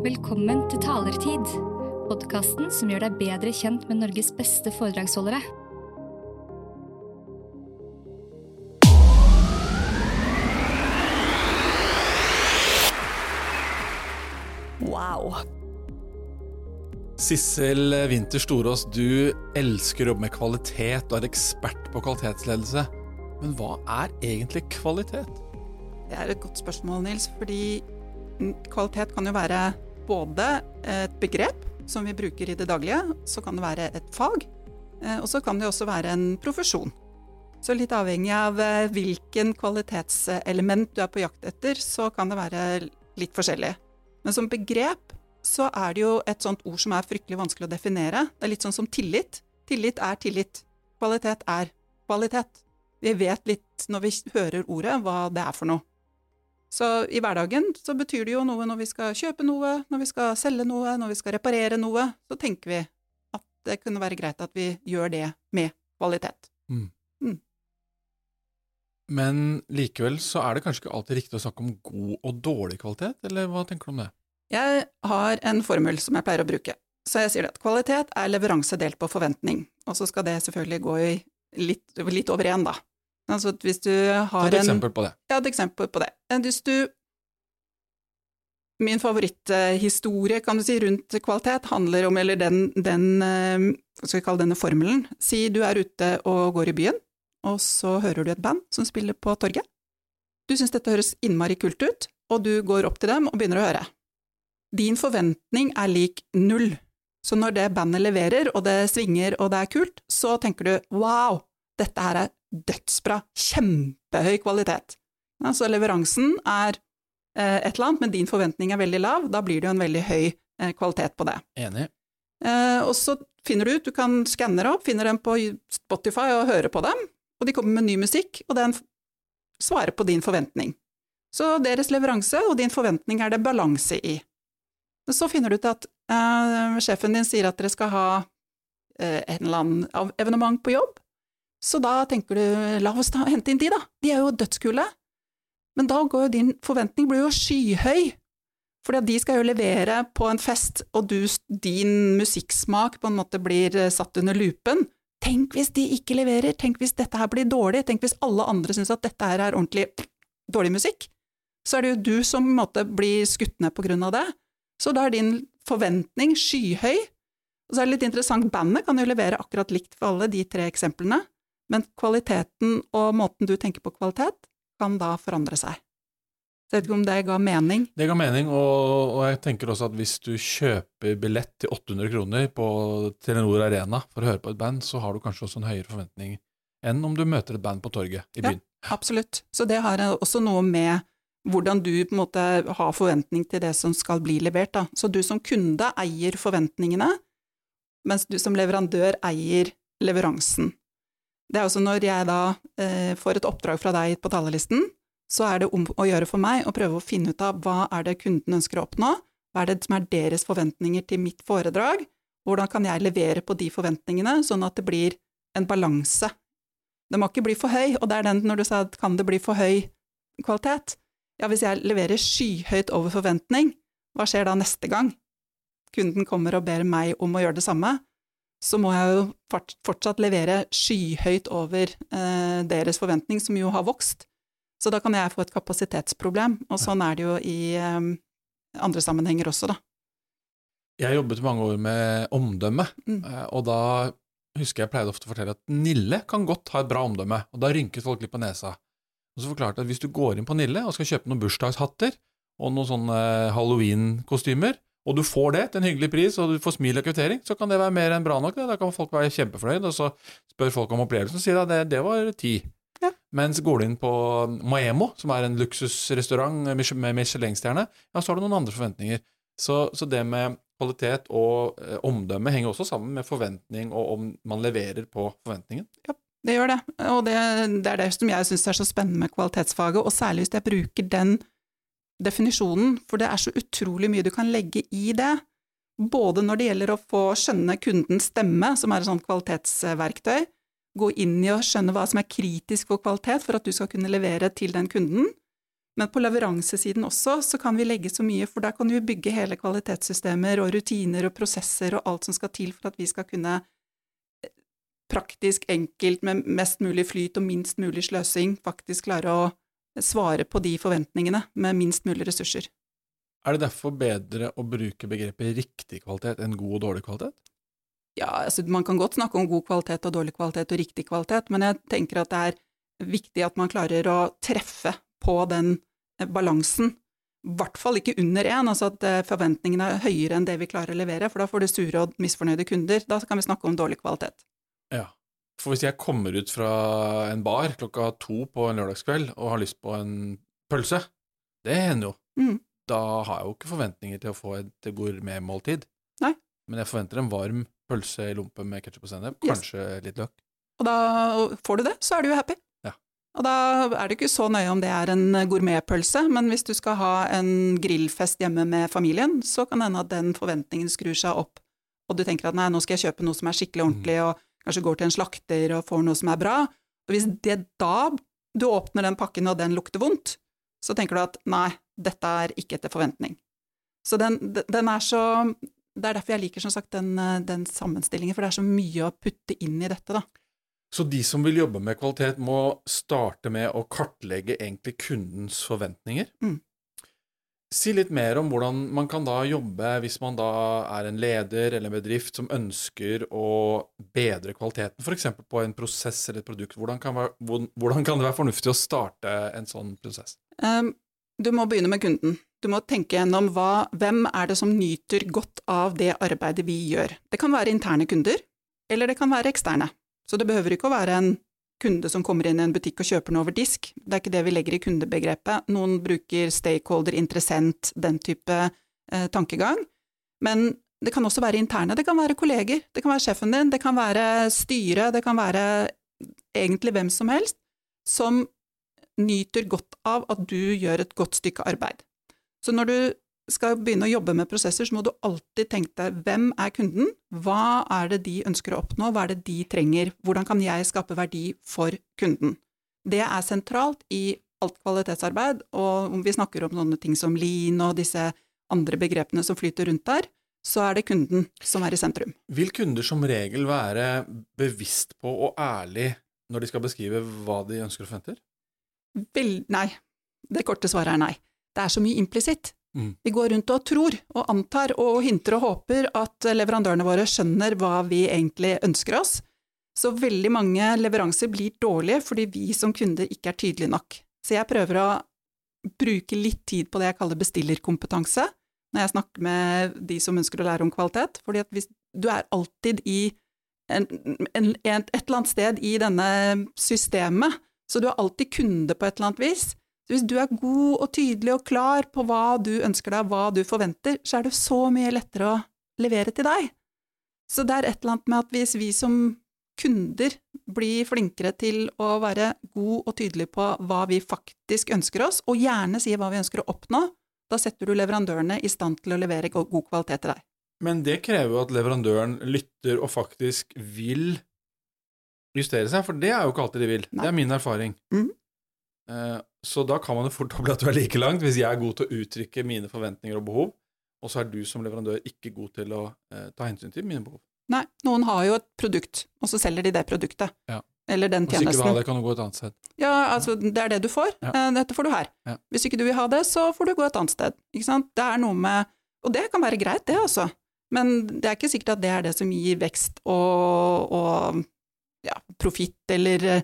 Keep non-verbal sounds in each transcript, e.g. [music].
Velkommen til Talertid, podkasten som gjør deg bedre kjent med Norges beste foredragsholdere. Wow. Sissel Winther Storås, du elsker å jobbe med kvalitet og er ekspert på kvalitetsledelse. Men hva er egentlig kvalitet? Det er et godt spørsmål, Nils. Fordi kvalitet kan jo være både et begrep som vi bruker i det daglige, så kan det være et fag, eh, og så kan det også være en profesjon. Så litt avhengig av eh, hvilken kvalitetselement du er på jakt etter, så kan det være litt forskjellig. Men som begrep så er det jo et sånt ord som er fryktelig vanskelig å definere. Det er litt sånn som tillit. Tillit er tillit. Kvalitet er kvalitet. Vi vet litt når vi hører ordet, hva det er for noe. Så i hverdagen så betyr det jo noe når vi skal kjøpe noe, når vi skal selge noe, når vi skal reparere noe. Så tenker vi at det kunne være greit at vi gjør det med kvalitet. Mm. Mm. Men likevel så er det kanskje ikke alltid riktig å snakke om god og dårlig kvalitet, eller hva tenker du om det? Jeg har en formel som jeg pleier å bruke. Så jeg sier at kvalitet er leveranse delt på forventning, og så skal det selvfølgelig gå i litt, litt over én, da. Altså hvis du har et eksempel på det. Ja, et eksempel på det. Hvis du Min favoritthistorie, kan du si, rundt kvalitet handler om, eller den, den hva skal vi kalle denne formelen Si du er ute og går i byen, og så hører du et band som spiller på torget. Du syns dette høres innmari kult ut, og du går opp til dem og begynner å høre. Din forventning er lik null. Så når det bandet leverer, og det svinger og det er kult, så tenker du wow, dette her er dødsbra, kjempehøy kvalitet. Så leveransen er eh, et eller annet, men din forventning er veldig lav, da blir det jo en veldig høy eh, kvalitet på det. Enig. Eh, og så finner du ut, du kan skanne det opp, finner dem på Spotify og høre på dem, og de kommer med ny musikk, og den svarer på din forventning. Så deres leveranse og din forventning er det balanse i. Så finner du ut at uh, sjefen din sier at dere skal ha uh, en eller annen evenement på jobb, så da tenker du la oss ta, hente inn de, da, de er jo dødskule. Men da går jo din forventning blir jo skyhøy, fordi at de skal jo levere på en fest, og du, din musikksmak på en måte blir eh, satt under lupen. Tenk hvis de ikke leverer, tenk hvis dette her blir dårlig, tenk hvis alle andre syns at dette her er ordentlig dårlig musikk. Så er det jo du som måte blir skutt ned på grunn av det. Så da er din forventning skyhøy. Og så er det litt interessant, bandet kan jo levere akkurat likt for alle de tre eksemplene, men kvaliteten og måten du tenker på kvalitet, kan da forandre seg. Så jeg vet ikke om det ga mening? Det ga mening, og, og, jeg tenker også at hvis du kjøper billett til 800 kroner på Telenor Arena for å høre på et band, så har du kanskje også en høyere forventning enn om du møter et band på torget i byen. Ja, absolutt. Så det har også noe med hvordan du på en måte har forventning til det som skal bli levert. Da. Så du som kunde eier forventningene, mens du som leverandør eier leveransen. Det er også når jeg da eh, får et oppdrag fra deg på talerlisten, så er det om å gjøre for meg å prøve å finne ut av hva er det kunden ønsker å oppnå, hva er det som er deres forventninger til mitt foredrag, hvordan kan jeg levere på de forventningene, sånn at det blir en balanse. Det må ikke bli for høy, og det er den når du sa at kan det bli for høy kvalitet, ja, hvis jeg leverer skyhøyt over forventning, hva skjer da neste gang? Kunden kommer og ber meg om å gjøre det samme, så må jeg jo fortsatt levere skyhøyt over eh, deres forventning, som jo har vokst. Så da kan jeg få et kapasitetsproblem, og sånn er det jo i eh, andre sammenhenger også, da. Jeg jobbet mange år med omdømme, mm. Eh, og da husker jeg pleide ofte å fortelle at Nille kan godt ha et bra omdømme, og da rynket folk litt på nesa. Og så forklarte jeg at hvis du går inn på Nille og skal kjøpe noen bursdagshatter og noen sånne eh, halloween-kostymer, og du får det til en hyggelig pris, og du får smil og kvittering, så kan det være mer enn bra nok. Det. Da kan folk være kjempefornøyd, og så spør folk om opplevelsen, og sier at det, det var ti. Ja. Mens går du inn på Maemo, som er en luksusrestaurant med Michelin-stjerne, ja, så har du noen andre forventninger. Så, så det med kvalitet og eh, omdømme henger også sammen med forventning, og om man leverer på forventningen. Ja. Det gjør det, og det, det er det som jeg syns er så spennende med kvalitetsfaget, og særlig hvis jeg bruker den definisjonen, for det er så utrolig mye du kan legge i det. Både når det gjelder å få skjønne kundens stemme, som er et sånt kvalitetsverktøy, gå inn i å skjønne hva som er kritisk for kvalitet for at du skal kunne levere til den kunden, Men på leveransesiden også så kan vi legge så mye, for der kan vi bygge hele kvalitetssystemer og rutiner og prosesser og alt som skal til for at vi skal kunne eh, praktisk, enkelt, med mest mulig flyt og minst mulig sløsing, faktisk klare å svare på de forventningene med minst mulig ressurser. Er det derfor bedre å bruke begrepet riktig kvalitet enn god og dårlig kvalitet? Ja, altså man kan godt snakke om god kvalitet og dårlig kvalitet og riktig kvalitet, men jeg tenker at det er viktig at man klarer å treffe på den eh, balansen. I hvert fall ikke under én, altså at eh, forventningene er høyere enn det vi klarer å levere, for da får du sure og misfornøyde kunder. Da kan vi snakke om dårlig kvalitet. Ja, for hvis jeg kommer ut fra en bar klokka to på en lørdagskveld og har lyst på en pølse, det hender jo. Mm da har jeg jo ikke forventninger til å få et gourmetmåltid. Nei. Men jeg forventer en varm pølse i lompe med ketsjup og sennep, Yes. kanskje litt løk. Og da får du det, så er du jo happy. Ja. Og da er det ikke så nøye om det er en gourmetpølse, men hvis du skal ha en grillfest hjemme med familien, så kan det hende at den forventningen skrur seg opp, og du tenker at nei, nå skal jeg kjøpe noe som er skikkelig ordentlig, og kanskje går til en slakter og får noe som er bra. Og hvis det da du åpner den pakken og den lukter vondt, så tenker du at nei, dette er ikke etter forventning. Så den, den er så Det er derfor jeg liker som sagt den, den sammenstillingen, for det er så mye å putte inn i dette, da. Så de som vil jobbe med kvalitet, må starte med å kartlegge egentlig kundens forventninger. Mm. Si litt mer om hvordan man kan da jobbe hvis man da er en leder eller en bedrift som ønsker å bedre kvaliteten, f.eks. på en prosess eller et produkt. Hvordan kan, være, hvordan kan det være fornuftig å starte en sånn prosess? Um, du må begynne med kunden. Du må tenke gjennom hva, hvem er det som nyter godt av det arbeidet vi gjør. Det kan være interne kunder, eller det kan være eksterne. Så det behøver ikke å være en kunde som kommer inn i en butikk og kjøper noe over disk. Det er ikke det vi legger i kundebegrepet. Noen bruker stakeholder, interessent, den type eh, tankegang. Men det kan også være interne. Det kan være kolleger, det kan være sjefen din, det kan være styret, det kan være egentlig hvem som helst som nyter godt av at du gjør et godt stykke arbeid. Så når du skal begynne å jobbe med prosesser, så må du alltid tenke deg hvem er kunden, hva er det de ønsker å oppnå, hva er det de trenger, hvordan kan jeg skape verdi for kunden. Det er sentralt i alt kvalitetsarbeid, og om vi snakker om sånne ting som lean og disse andre begrepene som flyter rundt der, så er det kunden som er i sentrum. Vil kunder som regel være bevisst på og ærlig når de skal beskrive hva de ønsker og forventer? Vel, nei. Det korte svaret er nei. Det er så mye implisitt. Mm. Vi går rundt og tror og antar og hinter og håper at leverandørene våre skjønner hva vi egentlig ønsker oss. Så veldig mange leveranser blir dårlige fordi vi som kunder ikke er tydelige nok. Så jeg prøver å bruke litt tid på det jeg kaller bestillerkompetanse når jeg snakker med de som ønsker å lære om kvalitet, fordi at hvis du er alltid i en, en, et eller annet sted i denne systemet, så du er alltid kunde på et eller annet vis, hvis du er god og tydelig og klar på hva du ønsker deg, hva du forventer, så er det så mye lettere å levere til deg. Så det er et eller annet med at hvis vi som kunder blir flinkere til å være god og tydelig på hva vi faktisk ønsker oss, og gjerne sier hva vi ønsker å oppnå, da setter du leverandørene i stand til å levere god kvalitet til deg. Men det krever jo at leverandøren lytter og faktisk vil justere seg, for det er jo ikke alltid de vil. Nei. Det er min erfaring. Mhm. Eh, Så da kan man jo fort [laughs] bli at du er like langt, hvis jeg er god til å uttrykke mine forventninger og behov, og så er du som leverandør ikke god til å eh, ta hensyn til mine behov. Nei, noen har jo et produkt, og så selger de det produktet. Ja. Eller den Hvis ikke du tjenesten. har det, kan du gå et annet sted. Ja, altså, det er det du får. Ja. Eh, Dette får du her. Ja. Hvis ikke du vil ha det, så får du gå et annet sted. Ikke sant? Det er noe med Og det kan være greit, det også. Men det er ikke sikkert at det er det som gir vekst og, og ja, profitt, eller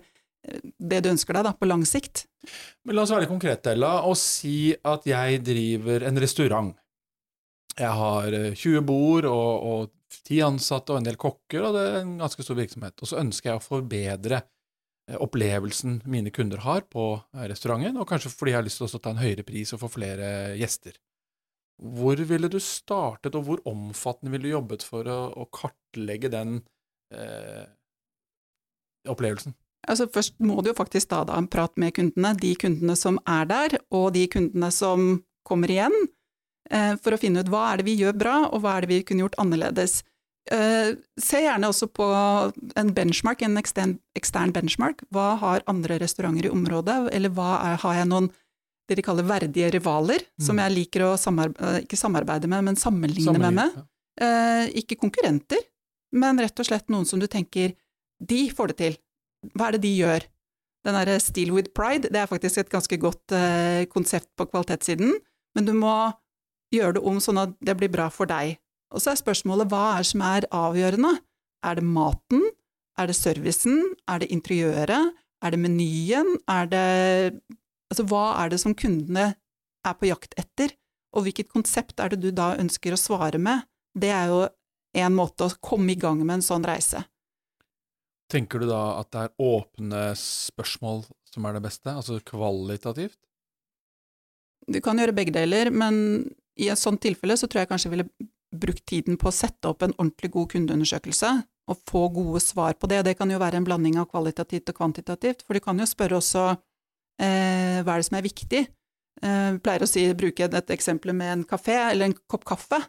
det du ønsker deg, da, på lang sikt. Men la oss være konkrete, Ella, og si at jeg driver en restaurant. Jeg har eh, 20 bord og, og 10 ansatte og en del kokker, og det er en ganske stor virksomhet. Og så ønsker jeg å forbedre eh, opplevelsen mine kunder har på eh, restauranten, og kanskje fordi jeg har lyst til å ta en høyere pris og få flere gjester. Hvor ville du startet, og hvor omfattende ville du jobbet for å, å kartlegge den eh, opplevelsen? Altså Først må du jo faktisk da da en prat med kundene, de kundene som er der, og de kundene som kommer igjen, eh, for å finne ut hva er det vi gjør bra, og hva er det vi kunne gjort annerledes. Eh, Se gjerne også på en benchmark, en ekstern, benchmark. Hva har andre restauranter i området, eller hva er, har jeg noen det de kaller verdige rivaler, som Mm. jeg liker å samarbeide, ikke samarbeide med, men sammenligne meg Sammenlign- med. ja. Eh, ikke konkurrenter, men rett og slett noen som du tenker de får det til. Hva er det de gjør? Den derre Steal with pride, det er faktisk et ganske godt eh, konsept på kvalitetssiden, men du må gjøre det om sånn at det blir bra for deg. Og så er spørsmålet hva er det som er avgjørende? Er det maten? Er det servicen? Er det interiøret? Er det menyen? Er det Altså, hva er det som kundene er på jakt etter? Og hvilket konsept er det du da ønsker å svare med? Det er jo en måte å komme i gang med en sånn reise. Tenker du da at det er åpne spørsmål som er det beste, altså kvalitativt? Du kan gjøre begge deler, men i et sånt tilfelle så tror jeg kanskje jeg ville brukt tiden på å sette opp en ordentlig god kundeundersøkelse, og få gode svar på det. Det kan jo være en blanding av kvalitativt og kvantitativt, for du kan jo spørre også eh, hva er det som er viktig. Eh, jeg pleier å si, bruke et eksempel med en kafé eller en kopp kaffe.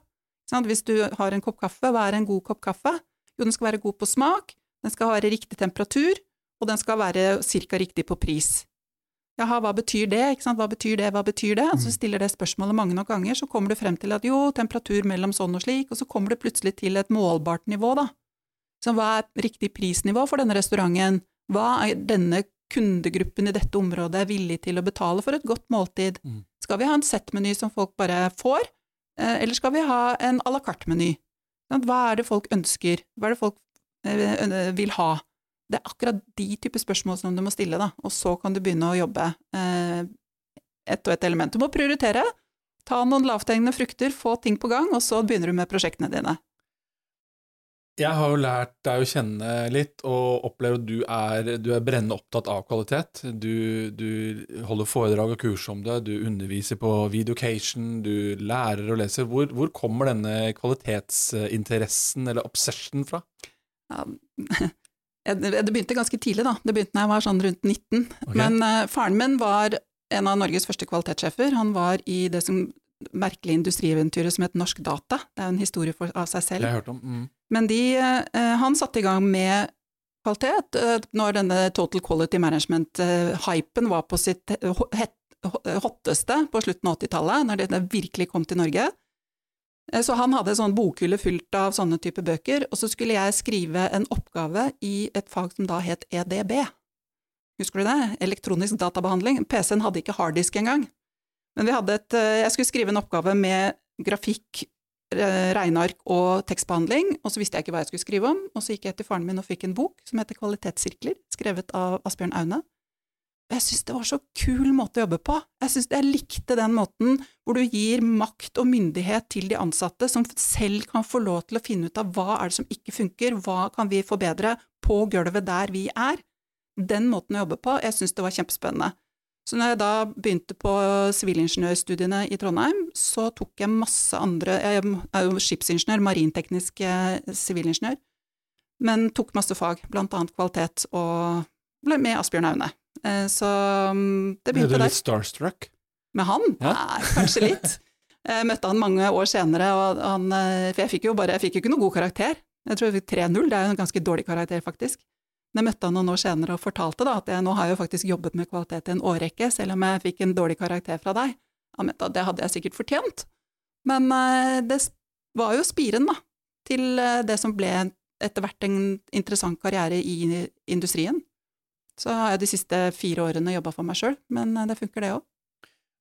Sånn, Hvis du har en kopp kaffe, hva er en god kopp kaffe? Jo, den skal være god på smak, den skal være riktig temperatur, og den skal være cirka riktig på pris. Jaha, hva betyr det, hva betyr det, hva betyr det? Og så stiller det spørsmålet mange nok ganger, så kommer du frem til at jo, temperatur mellom sånn og slik, og så kommer du plutselig til et målbart nivå, da. Så hva er riktig prisnivå for denne restauranten? Hva er denne kundegruppen i dette området er villig til å betale for et godt måltid? Mm. Skal vi ha en settmeny som folk bare får, eh, eller skal vi ha en à la carte-meny? Hva er det folk ønsker? Hva er det folk vil ha? Det er akkurat de type spørsmål som du må stille, da, og så kan du begynne å jobbe eh, ett og ett element. Du må prioritere, ta noen lavthengende frukter, få ting på gang, og så begynner du med prosjektene dine. Jeg har jo lært deg å kjenne litt, og opplever at du er, du er brennende opptatt av kvalitet. Du, du holder foredrag og kurs om det, du underviser på Videocation, du lærer og leser. Hvor, hvor kommer denne kvalitetsinteressen, eller obsession, fra? [laughs] Ja, det det begynte ganske tidlig, da. Det begynte da jeg var sånn rundt 19. Okay. Men uh, faren min var en av Norges første kvalitetssjefer. Han var i det som merkelige industrieventyret som het Norsk Data. Det er jo en historie for, av seg Det selv. har jeg hørt om. Mm. Men de, uh, han satte i gang med kvalitet uh, når denne Total Quality Management-hypen var på sitt hotteste på slutten av 80-tallet, når det det virkelig kom til Norge. Eh, Så han hadde en sånn bokhylle fylt av sånne type bøker, og så skulle jeg skrive en oppgave i et fag som da het EDB. Husker du det? Elektronisk databehandling. PC-en hadde ikke harddisk engang. Men et, eh, jeg skulle skrive en oppgave med grafikk, regneark og tekstbehandling, og så visste jeg ikke hva jeg skulle skrive om, og så gikk jeg til faren min og fikk en bok som heter Kvalitetssirkler, skrevet av Asbjørn Aune. Jeg syns det var så kul måte å jobbe på. Jeg synes jeg likte den måten hvor du gir makt og myndighet til de ansatte, som selv kan få lov til å finne ut av hva er det som ikke funker, hva kan vi forbedre på gulvet der vi er. Den måten å jobbe på, jeg syns det var kjempespennende. Så når jeg da begynte på sivilingeniørstudiene i Trondheim, så tok jeg masse andre Jeg er jo skipsingeniør, marinteknisk eh, sivilingeniør, men tok masse fag, blant annet kvalitet, og ble med Asbjørn Aune. Eh, det begynte der. Ble du litt starstruck? Med han? Ja. Nei, kanskje litt. Jeg [laughs] møtte han mange år senere, og han, eh, for jeg fikk jo bare, jeg fikk jo ikke noe god karakter. Jeg tror jeg fikk 3-0, det er jo en ganske dårlig karakter, faktisk. Men jeg møtte han noen år senere og fortalte da, at jeg nå har jo faktisk jobbet med kvalitet i en årrekke, selv om jeg fikk en dårlig karakter fra deg. Han mente at det hadde jeg sikkert fortjent. Men eh, det var jo spiren, da, til eh, det som ble etter hvert en interessant karriere i industrien. Så har jeg de siste fire årene jobba for meg sjøl, men eh, det funker det òg.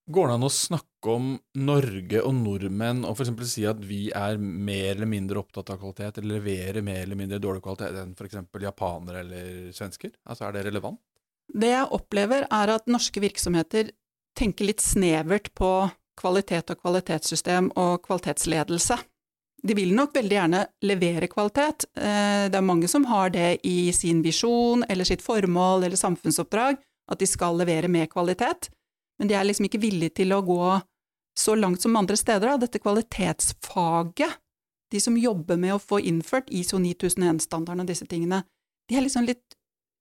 Går det an å snakke om Norge og nordmenn, og eksempel si at vi er mer eller mindre opptatt av kvalitet, eller leverer mer eller mindre dårlig kvalitet enn eksempel japanere eller svensker? Altså, er det relevant? Det jeg opplever, er at norske virksomheter tenker litt snevert på kvalitet og kvalitetssystem og kvalitetsledelse. De vil nok veldig gjerne levere kvalitet. Eh, Det er mange som har det i sin visjon eller sitt formål eller samfunnsoppdrag, at de skal levere med kvalitet, men de er liksom ikke villige til å gå så langt som andre steder. Dette kvalitetsfaget, de som jobber med å få innført ISO 9001-standarden og disse tingene, de er liksom litt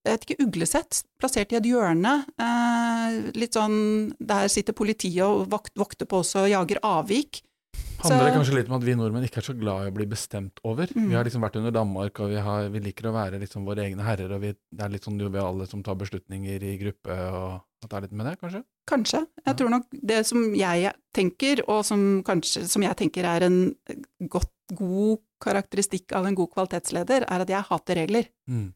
jeg vet ikke, uglesett, plassert i et hjørne. Eh, litt sånn Der sitter politiet og vokter på oss og jager avvik. Handler det kanskje litt om at vi nordmenn ikke er så glad i å bli bestemt over? Mm. Vi har liksom vært under Danmark, og vi, har, vi liker å være liksom våre egne herrer, og vi, det er litt sånn joviale som tar beslutninger i gruppe, og at det er litt med det, kanskje? Kanskje. Ja. Jeg tror nok det som jeg tenker, og som, kanskje, som jeg tenker er en godt, god karakteristikk av en god kvalitetsleder, er at jeg hater regler. Mm.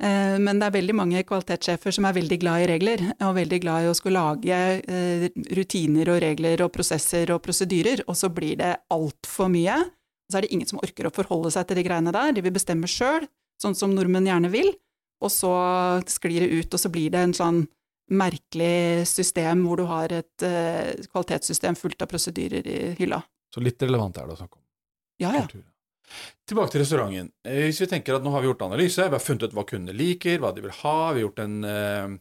Eh, Men det er veldig mange kvalitetssjefer som er veldig glad i regler, og veldig glad i å skulle lage eh, rutiner og regler og prosesser og prosedyrer, og så blir det altfor mye. Så er det ingen som orker å forholde seg til de greiene der, de vil bestemme sjøl, sånn som nordmenn gjerne vil, og så sklir det ut, og så blir det en sånn merkelig system hvor du har et eh, kvalitetssystem fullt av prosedyrer i hylla. Så litt relevant er det å snakke om. Ja, ja. kultur. Tilbake til restauranten. Eh, Hvis vi tenker at nå har vi gjort analyse, vi har funnet ut hva kundene liker, hva de vil ha, vi har gjort en eh,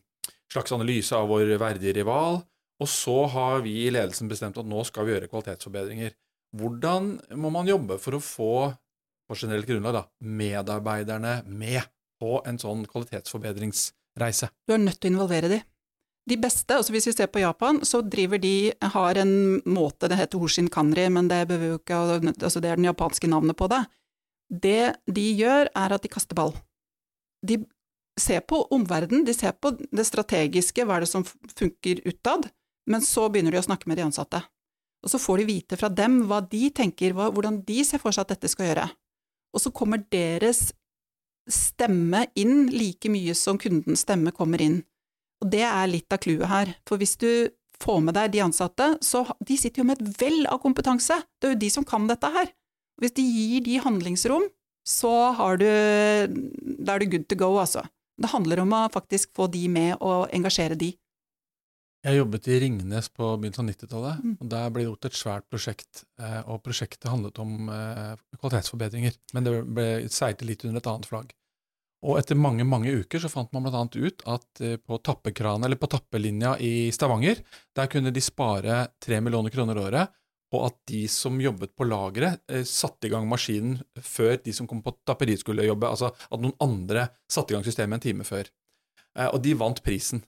slags analyse av vår verdige rival, og så har vi i ledelsen bestemt at nå skal vi gjøre kvalitetsforbedringer. Hvordan må man jobbe for å få, på generelt grunnlag, da, medarbeiderne med på en sånn kvalitetsforbedringsreise? Du er nødt til å involvere de. De beste, altså hvis vi ser på Japan, så driver de, har en måte, det heter Hoshin Kanri, men det ikke, altså det er den japanske navnet på det. Det de gjør, er at de kaster ball. De ser på omverdenen, de ser på det strategiske, hva er det som funker utad, men så begynner de å snakke med de ansatte. Og så får de vite fra dem hva de tenker, hva, hvordan de ser for seg at dette skal gjøre. Og så kommer deres stemme inn like mye som kundens stemme kommer inn. Og det er litt av clouet her, for hvis du får med deg de ansatte, så de sitter jo med et vell av kompetanse, det er jo de som kan dette her. Hvis de gir de handlingsrom, så har du, da er du good to go, altså. Det handler om å faktisk få de med og engasjere de. Jeg jobbet i Ringnes på begynnelsen av 90-tallet, Mm. og der ble det gjort et svært prosjekt, eh, og prosjektet handlet om eh, kvalitetsforbedringer, men det ble seilte litt under et annet flagg. Og etter mange, mange uker så fant man annet ut at eh, på tappekran, eller på tappelinja i Stavanger, der kunne de spare 3 millioner kroner året, og at de som jobbet på lageret, eh, satte i gang maskinen før de som kom på tapperi skulle jobbe, altså at noen andre satte i gang systemet en time før. Eh, og de vant prisen.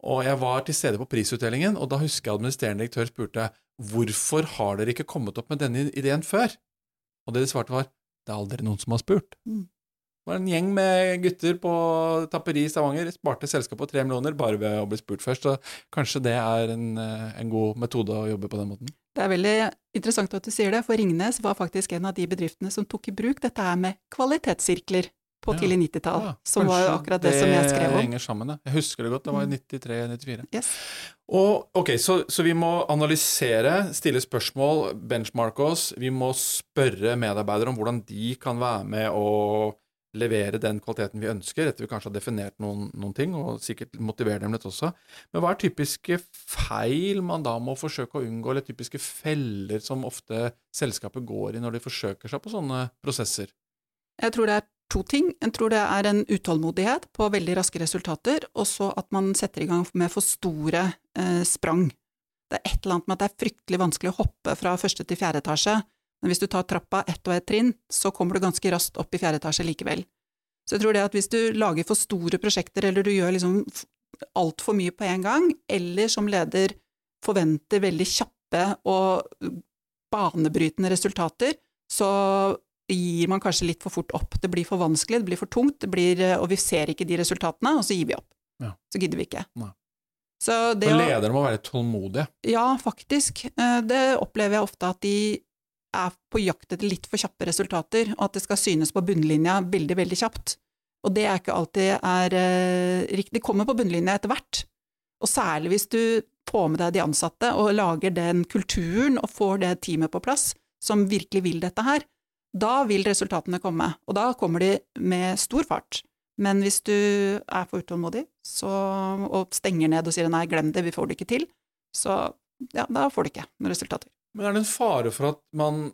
Og jeg var til stede på prisutdelingen, og da husker jeg administrerende direktør spurte hvorfor har dere ikke kommet opp med denne ideen før? Og det de svarte var det er aldri noen som har spurt. Mm. Det var en gjeng med gutter på tapperi i Stavanger, sparte selskapet tre millioner bare ved å bli spurt først, så kanskje det er en, eh, en god metode å jobbe på den måten. Det er veldig interessant at du sier det, for Ringnes var faktisk en av de bedriftene som tok i bruk dette her med kvalitetssirkler på Ja. tidlig 90-tall, Ja, som var jo akkurat det, som jeg skrev Det henger sammen, ja. Jeg husker det godt, det var i Mm. 93-94. Yes. Og, ok, så, så vi må analysere, stille spørsmål, benchmarke oss. Vi må spørre medarbeidere om hvordan de kan være med å levere den kvaliteten vi ønsker, etter vi kanskje har definert noen, noen ting, og sikkert motivere dem litt også. Men hva er typiske feil man da må forsøke å unngå, eller typiske feller som ofte selskapet går i når de forsøker seg på sånne prosesser? Jeg tror det er to ting. Jeg tror det er en utålmodighet på veldig raske resultater, og så at man setter i gang med for store eh, sprang. Det er et eller annet med at det er fryktelig vanskelig å hoppe fra første til fjerde etasje, men hvis du tar trappa ett og ett trinn, så kommer du ganske raskt opp i fjerde etasje likevel. Så jeg tror det at hvis du lager for store prosjekter, eller du gjør liksom altfor mye på en gang, eller som leder forventer veldig kjappe og banebrytende resultater, så gir man kanskje litt for fort opp. Det blir for vanskelig, det blir for tungt, det blir, og vi ser ikke de resultatene, og så gir vi opp. Ja. Så gidder vi ikke. Nei. Så det Så ledere må være tålmodige. Ja, faktisk. Eh, Det opplever jeg ofte at de er på jakt etter litt for kjappe resultater, og at det skal synes på bunnlinja veldig, veldig kjapt. Og det er ikke alltid er eh, riktig. Det kommer på bunnlinja etter hvert. Og særlig hvis du får med deg de ansatte og lager den kulturen og får det teamet på plass som virkelig vil dette her, da vil resultatene komme. Og da kommer de med stor fart. Men hvis du er for utålmodig så, og stenger ned og sier nei, glem det, vi får det ikke til, så ja, da får du ikke noen resultater. Men er det en fare for at man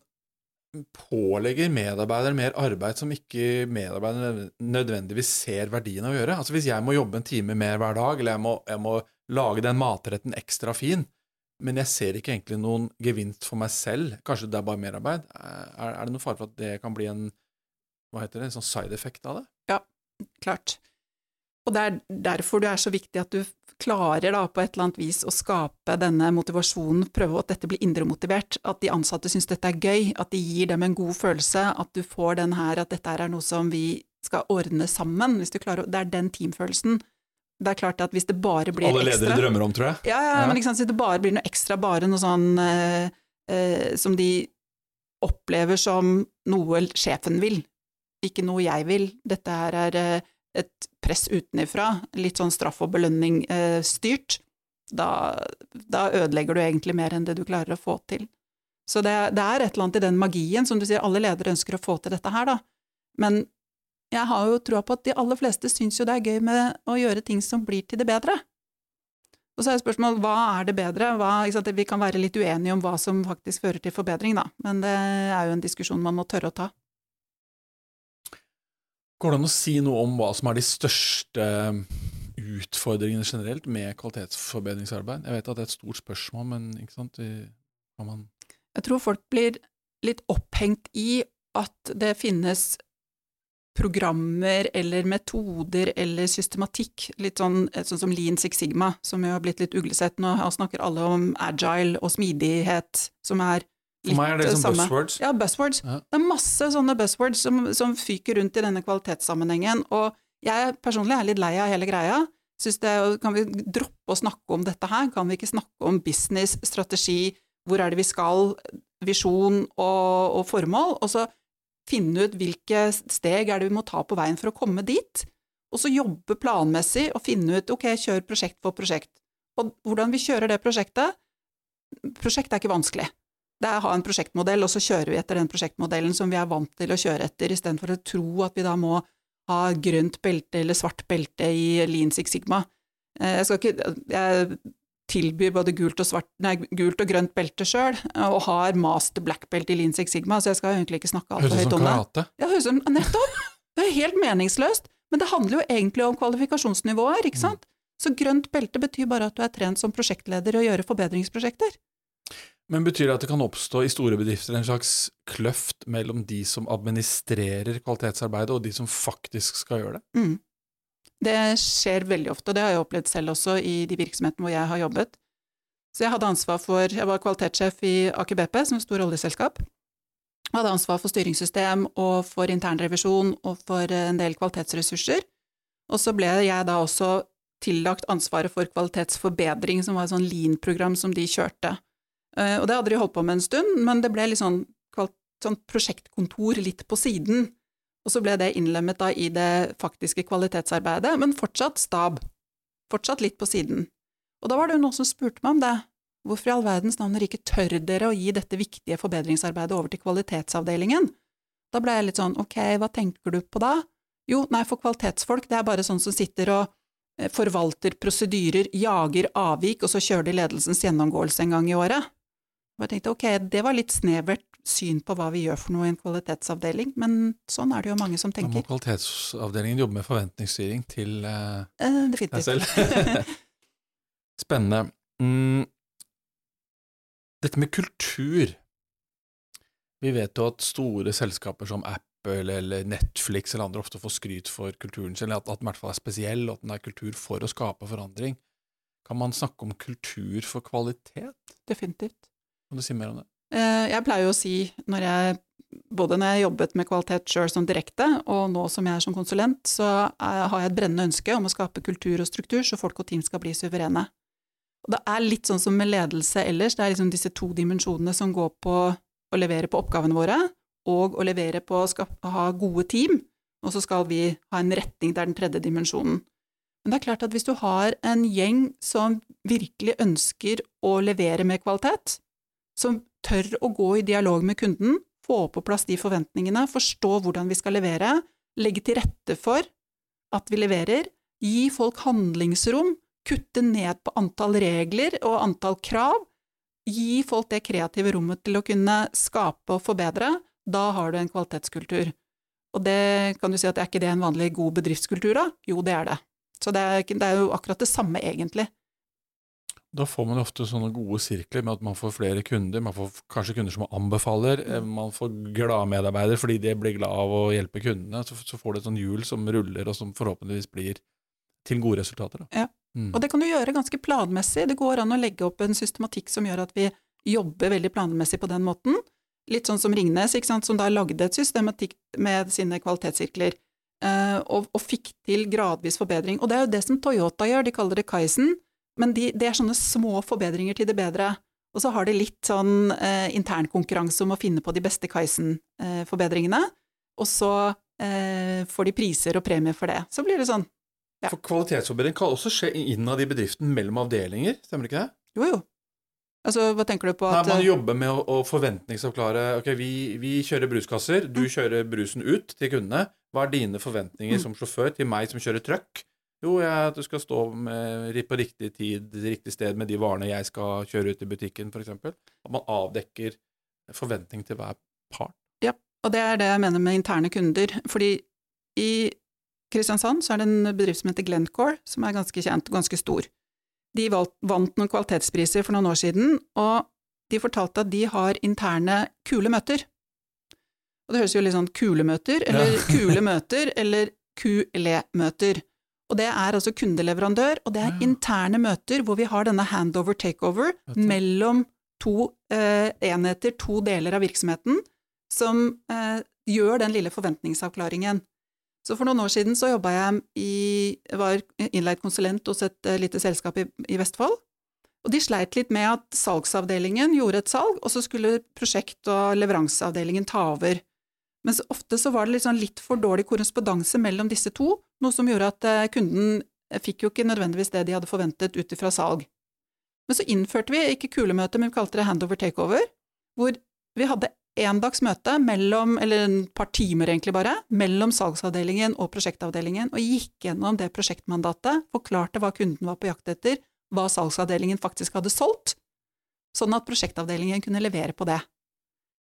pålegger medarbeidere mer arbeid som ikke medarbeiderne nødvendigvis ser verdien av å gjøre? Altså Hvis jeg må jobbe en time mer hver dag, eller jeg må, jeg må lage den matretten ekstra fin, men jeg ser ikke egentlig noen gevinst for meg selv, kanskje det er bare merarbeid, er, er det noen fare for at det kan bli en hva heter det, en sånn side effect av det? Ja, Klart. Og det er derfor det er så viktig at du klarer da på et eller annet vis å skape denne motivasjonen, prøve at dette blir indremotivert, at de ansatte syns dette er gøy, at de gir dem en god følelse, at du får den her at dette er noe som vi skal ordne sammen, hvis du klarer å Det er den teamfølelsen. Det er klart at hvis det bare blir ekstra Alle ekstra ledere drømmer om, tror jeg. Ja, ja, Ja. men ikke sant, hvis det bare blir noe ekstra, bare noe sånn eh, eh, som de opplever som noe sjefen vil, ikke noe jeg vil. Dette her er eh, et press utenifra, litt sånn straff og belønning eh, styrt. Da, da ødelegger du egentlig mer enn det du klarer å få til. Så det, det er et eller annet i den magien, som du sier, alle ledere ønsker å få til dette her, da. Men jeg har jo troa på at de aller fleste syns jo det er gøy med å gjøre ting som blir til det bedre. Og så er spørsmålet hva er det bedre? Hva? Vi kan være litt uenige om hva som faktisk fører til forbedring, da, men det er jo en diskusjon man må tørre å ta. Går det an å si noe om hva som er de største utfordringene generelt med kvalitetsforbedringsarbeid? Jeg vet at det er et stort spørsmål, men ikke sant? Man Jeg tror folk blir litt opphengt i at det finnes programmer eller metoder eller systematikk, litt sånn, sånn som Lean Six Sigma, som jo har blitt litt uglesett nå. Her snakker alle om agile og smidighet, som er For meg er det som buzzwords. Ja, buzzwords. Ja. Det er masse sånne buzzwords som, som fyker rundt i denne kvalitetssammenhengen, og jeg personlig er litt lei av hele greia. Synes det, kan vi droppe å snakke om dette her? Kan vi ikke snakke om business, strategi, hvor er det vi skal, visjon og, og formål, og så finne ut hvilke steg er det vi må ta på veien for å komme dit, og så jobbe planmessig og finne ut ok, kjør prosjekt for prosjekt. Og hvordan vi kjører det prosjektet Prosjekt er ikke vanskelig. Det er å ha en prosjektmodell, og så kjører vi etter den prosjektmodellen som vi er vant til å kjøre etter, istedenfor å tro at vi da må ha grønt belte eller svart belte i Lean Six Sigma. Eh, Jeg skal ikke Jeg tilbyr både gult og, svart, nei, gult og grønt belte sjøl, og har master black belt i Lean Six Sigma, så jeg skal egentlig ikke snakke altfor Høres ut høyt som om det. karate. Ja, høres ut som Nettopp! Det er helt meningsløst. Men det handler jo egentlig om kvalifikasjonsnivåer, ikke sant? Så grønt belte betyr bare at du er trent som prosjektleder å gjøre forbedringsprosjekter. Men betyr det at det kan oppstå i store bedrifter en slags kløft mellom de som administrerer kvalitetsarbeidet, og de som faktisk skal gjøre det? Mm. Det skjer veldig ofte, og det har jeg opplevd selv også i de virksomhetene hvor jeg har jobbet. Så jeg hadde ansvar for, jeg var kvalitetssjef i Aker BP, som stort oljeselskap. Jeg hadde ansvar for styringssystem og for internrevisjon og for en del kvalitetsressurser. Og så ble jeg da også tillagt ansvaret for kvalitetsforbedring, som var et sånn lean-program som de kjørte. Eh, Og det hadde de holdt på med en stund, men det ble litt sånn, sånn prosjektkontor litt på siden. Og så ble det innlemmet da i det faktiske kvalitetsarbeidet, men fortsatt stab. Fortsatt litt på siden. Og da var det jo noen som spurte meg om det. Hvorfor i all verdens navn ikke tør dere å gi dette viktige forbedringsarbeidet over til kvalitetsavdelingen? Da ble jeg litt sånn, ok, hva tenker du på da? Jo, nei, for kvalitetsfolk, det er bare sånn som sitter og eh, forvalter prosedyrer, jager avvik, og så kjører de ledelsens gjennomgåelse en gang i året. Og jeg tenkte, ok, det var litt snevert syn på hva vi gjør for noe i en kvalitetsavdeling, men sånn er det jo mange som Da må kvalitetsavdelingen jobbe med forventningsstyring til uh, Eh, deg selv. [laughs] Spennende. Mm. Dette med kultur. Vi vet jo at store selskaper som Apple eller Netflix eller andre ofte får skryt for kulturen sin, at, at den i hvert fall er spesiell, og at den er kultur for å skape forandring. Kan man snakke om kultur for kvalitet? Definitivt. Kan du si mer om det? Eh, Jeg pleier jo å si, når jeg, både når jeg jobbet med kvalitet sjøl som direkte, og nå som jeg er som konsulent, så er- har jeg et brennende ønske om å skape kultur og struktur, så folk og team skal bli suverene. Og det er litt sånn som med ledelse ellers, det er liksom disse to dimensjonene som går på å levere på oppgavene våre, og å levere på å ha gode team, og så skal vi ha en retning, det er den tredje dimensjonen. Men det er klart at hvis du har en gjeng som virkelig ønsker å levere med kvalitet, som tør å gå i dialog med kunden, få på plass de forventningene, forstå hvordan vi skal levere, legge til rette for at vi leverer, gi folk handlingsrom, kutte ned på antall regler og antall krav, gi folk det kreative rommet til å kunne skape og forbedre, da har du en kvalitetskultur. Og det kan du si at er ikke det en vanlig god bedriftskultur, da? Jo, det er det. Så det er, det er jo akkurat det samme, egentlig. Da får man ofte sånne gode sirkler med at man får flere kunder, man får kanskje kunder som anbefaler, eh, man får glade medarbeidere fordi de blir glad av å hjelpe kundene, så, så får du et sånt hjul som ruller, og som forhåpentligvis blir til gode resultater. Ja. Mm. Og det kan du gjøre ganske planmessig. Det går an å legge opp en systematikk som gjør at vi jobber veldig planmessig på den måten. Litt sånn som Ringnes, som da lagde et systematikk med sine kvalitetssirkler, eh, og, og, fikk til gradvis forbedring. Og det er jo det som Toyota gjør, de kaller det Kaizen, men de, det er sånne små forbedringer til det bedre. Og så har de litt sånn eh, internkonkurranse om å finne på de beste Kaizen-forbedringene, eh, og så eh, får de priser og premier for det. Så blir det sånn. Ja. For kvalitetsforbedring kan også skje innad i bedriften mellom avdelinger, stemmer det ikke det? Jo, jo. Altså, hva tenker du på at Nei, Man eh, jobber med å, å forventningsavklare Ok, vi, vi kjører bruskasser, du Mm. kjører brusen ut til kundene. Hva er dine forventninger Mm. som sjåfør til meg som kjører truck? Jo, jeg, at du skal stå med, på riktig tid, riktig sted med de varene jeg skal kjøre ut i butikken, f.eks. At man avdekker forventning til hver part. Ja, Og det er det jeg mener med interne kunder. Fordi i Kristiansand så er det en bedrift som heter Glencore, som er ganske kjent og ganske stor. De vant noen kvalitetspriser for noen år siden, og de fortalte at de har interne kule møter. Og det høres jo litt sånn kulemøter, eller Ja. kule møter, eller QLE-møter. Og det er altså kundeleverandør, og det er interne møter hvor vi har denne handover-takeover mellom to eh, enheter, to deler av virksomheten, som eh, gjør den lille forventningsavklaringen. Så for noen år siden så jobba jeg i var innleid konsulent hos et eh, lite selskap i, i Vestfold. Og de sleit litt med at salgsavdelingen gjorde et salg, og så skulle prosjekt- og leveranseavdelingen ta over. Men så ofte så var det liksom litt for dårlig korrespondanse mellom disse to, noe som gjorde at eh, kunden fikk jo ikke nødvendigvis det de hadde forventet ut ifra salg. Men så innførte vi ikke kulemøte, men vi kalte det handover takeover, hvor vi hadde en dags møte mellom, eller en par timer egentlig bare, mellom salgsavdelingen og prosjektavdelingen, og gikk gjennom det prosjektmandatet, forklarte hva kunden var på jakt etter, hva salgsavdelingen faktisk hadde solgt, sånn at prosjektavdelingen kunne levere på det.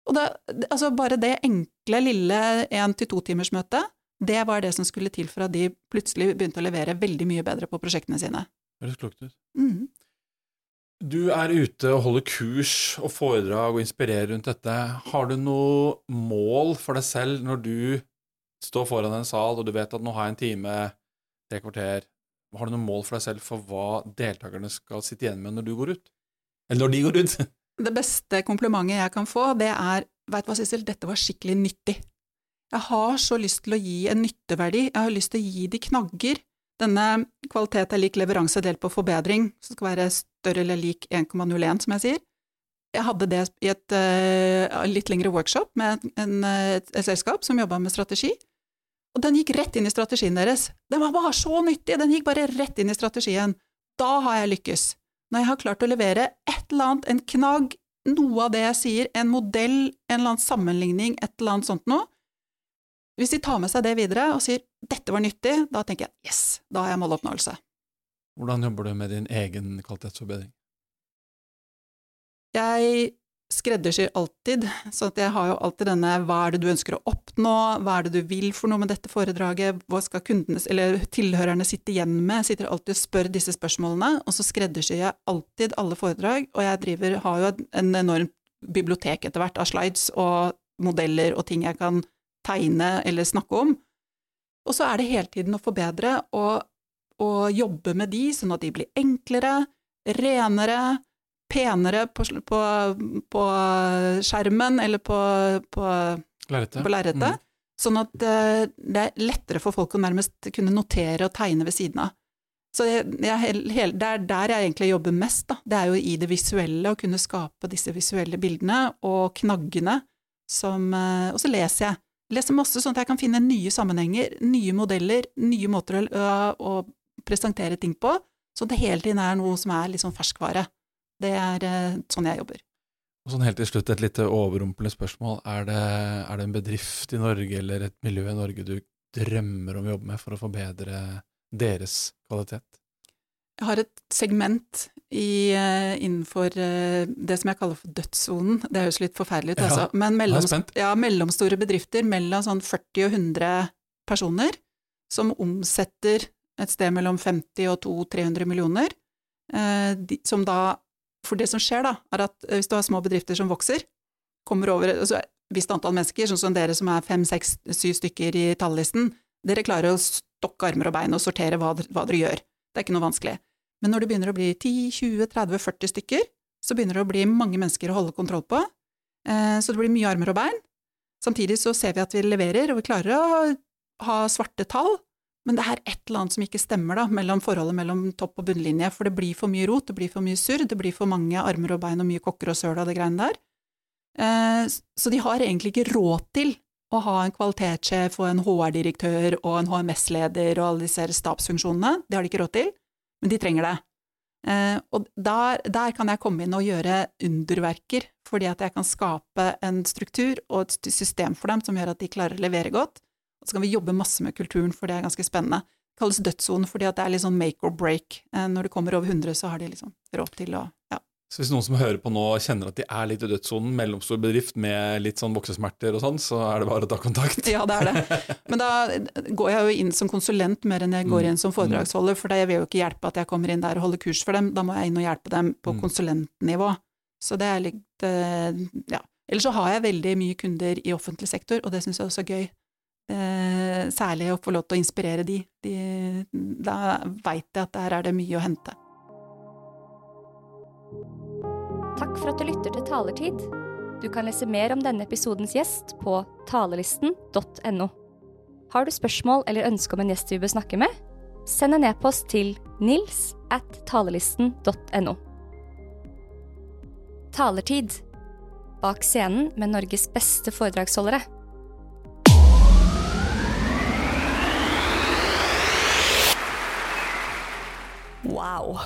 Og da, altså bare det enkle, lille én-til-to-timersmøtet, det var det som skulle til for at de plutselig begynte å levere veldig mye bedre på prosjektene sine. Høres klokt ut. Mm. Du er ute og holder kurs og foredrag og inspirerer rundt dette. Har du noe mål for deg selv når du står foran en sal og du vet at nå har jeg en time, tre kvarter Har du noe mål for deg selv for hva deltakerne skal sitte igjen med når du går ut? Eller når de går ut? Det beste komplimentet jeg kan få, det er Veit du hva, Sissel, dette var skikkelig nyttig. Jeg har så lyst til å gi en nytteverdi, jeg har lyst til å gi de knagger. Denne kvalitet er lik leveranse delt på forbedring, som skal være større eller lik 1,01, som jeg sier. Jeg hadde det i et uh, litt lengre workshop med en, et, et selskap som jobba med strategi, og den gikk rett inn i strategien deres. Den var bare så nyttig, den gikk bare rett inn i strategien. Da har jeg lykkes. Når jeg har klart å levere et eller annet, en knagg, noe av det jeg sier, en modell, en eller annen sammenligning, et eller annet sånt noe. Hvis de tar med seg det videre og sier 'dette var nyttig', da tenker jeg 'yes, da har jeg måloppnåelse'. Hvordan jobber du med din egen kvalitetsforbedring? Jeg skreddersyr alltid, så at jeg har jo alltid denne 'hva er det du ønsker å oppnå', 'hva er det du vil for noe med dette foredraget', hva skal kundene, eller tilhørerne sitte igjen med, sitter alltid og spør disse spørsmålene, og så skreddersyr jeg alltid alle foredrag, og jeg driver, har jo en enormt bibliotek etter hvert av slides og modeller og ting jeg kan tegne eller snakke om. Og så er det hele tiden å forbedre og, og jobbe med de, sånn at de blir enklere, renere, penere på, på, på skjermen eller på, på, Lerretet? Mm. sånn at eh, det er lettere for folk å nærmest kunne notere og tegne ved siden av. Så jeg, jeg, hel- hel- det er der jeg egentlig jobber mest, da. Det er jo i det visuelle, å kunne skape disse visuelle bildene og knaggene som eh, Og så leser jeg. Leser masse sånn at jeg kan finne nye sammenhenger, nye modeller, nye måter å, å, presentere ting på, så det hele tiden er noe som er litt sånn ferskvare. Det er eh, sånn jeg jobber. Og sånn helt til slutt et litt overrumplende spørsmål. Er det, er det en bedrift i Norge eller et miljø i Norge du drømmer om å jobbe med for å forbedre deres kvalitet? Jeg har et segment i, eh, innenfor eh, det som jeg kaller for dødssonen. Det høres litt forferdelig ut, Ja, altså. Men mellom, ja, mellomstore bedrifter, mellom sånn 40 og 100 personer, som omsetter et sted mellom 50 og 200-300 millioner, eh, de, som da For det som skjer, da, er at hvis du har små bedrifter som vokser, kommer over altså, visst antall mennesker, sånn som dere som er fem, seks, syv stykker i tallisten, dere klarer å stokke armer og bein og sortere hva, hva dere gjør. Det er ikke noe vanskelig. Men når det begynner å bli 10, 20, 30, 40 stykker, så begynner det å bli mange mennesker å holde kontroll på. Eh, så det blir mye armer og bein. Samtidig så ser vi at vi leverer, og vi klarer å ha svarte tall, men det er et eller annet som ikke stemmer da, mellom forholdet mellom topp og bunnlinje, for det blir for mye rot, det blir for mye surr, det blir for mange armer og bein og mye kokker og søl og det greiene der. Eh, så de har egentlig ikke råd til å ha en kvalitetssjef og en HR-direktør og en HMS-leder og alle disse stabsfunksjonene. Det har de ikke råd til, men de trenger det. Eh, og der, der, kan jeg komme inn og gjøre underverker, fordi at jeg kan skape en struktur og et system for dem som gjør at de klarer å levere godt. Og så kan vi jobbe masse med kulturen, for det er ganske spennende. Det kalles dødssonen fordi at det er litt sånn make or break. Eh, når det kommer over 100, så har de liksom råd til å ja, så hvis noen som hører på nå kjenner at de er litt i dødssonen, mellomstor bedrift med litt sånn voksesmerter og sånn, så er det bare å ta kontakt. Ja, det er det. Men da går jeg jo inn som konsulent mer enn jeg går mm. inn som foredragsholder, for jeg vil jo ikke hjelpe at jeg kommer inn der og holder kurs for dem, da må jeg inn og hjelpe dem på mm. konsulentnivå. Så det er litt eh, Ja. Ellers så har jeg veldig mye kunder i offentlig sektor, og det syns jeg også er gøy. Eh, særlig å få lov til å inspirere de. de da veit jeg at der er det mye å hente. Takk for at du lytter til Talertid. Du kan lese mer om denne episodens gjest på talelisten.no. Har du spørsmål eller ønske om en gjest vi bør snakke med? Send en e-post til nils at talelisten.no. Talertid. Bak scenen med Norges beste foredragsholdere. Wow.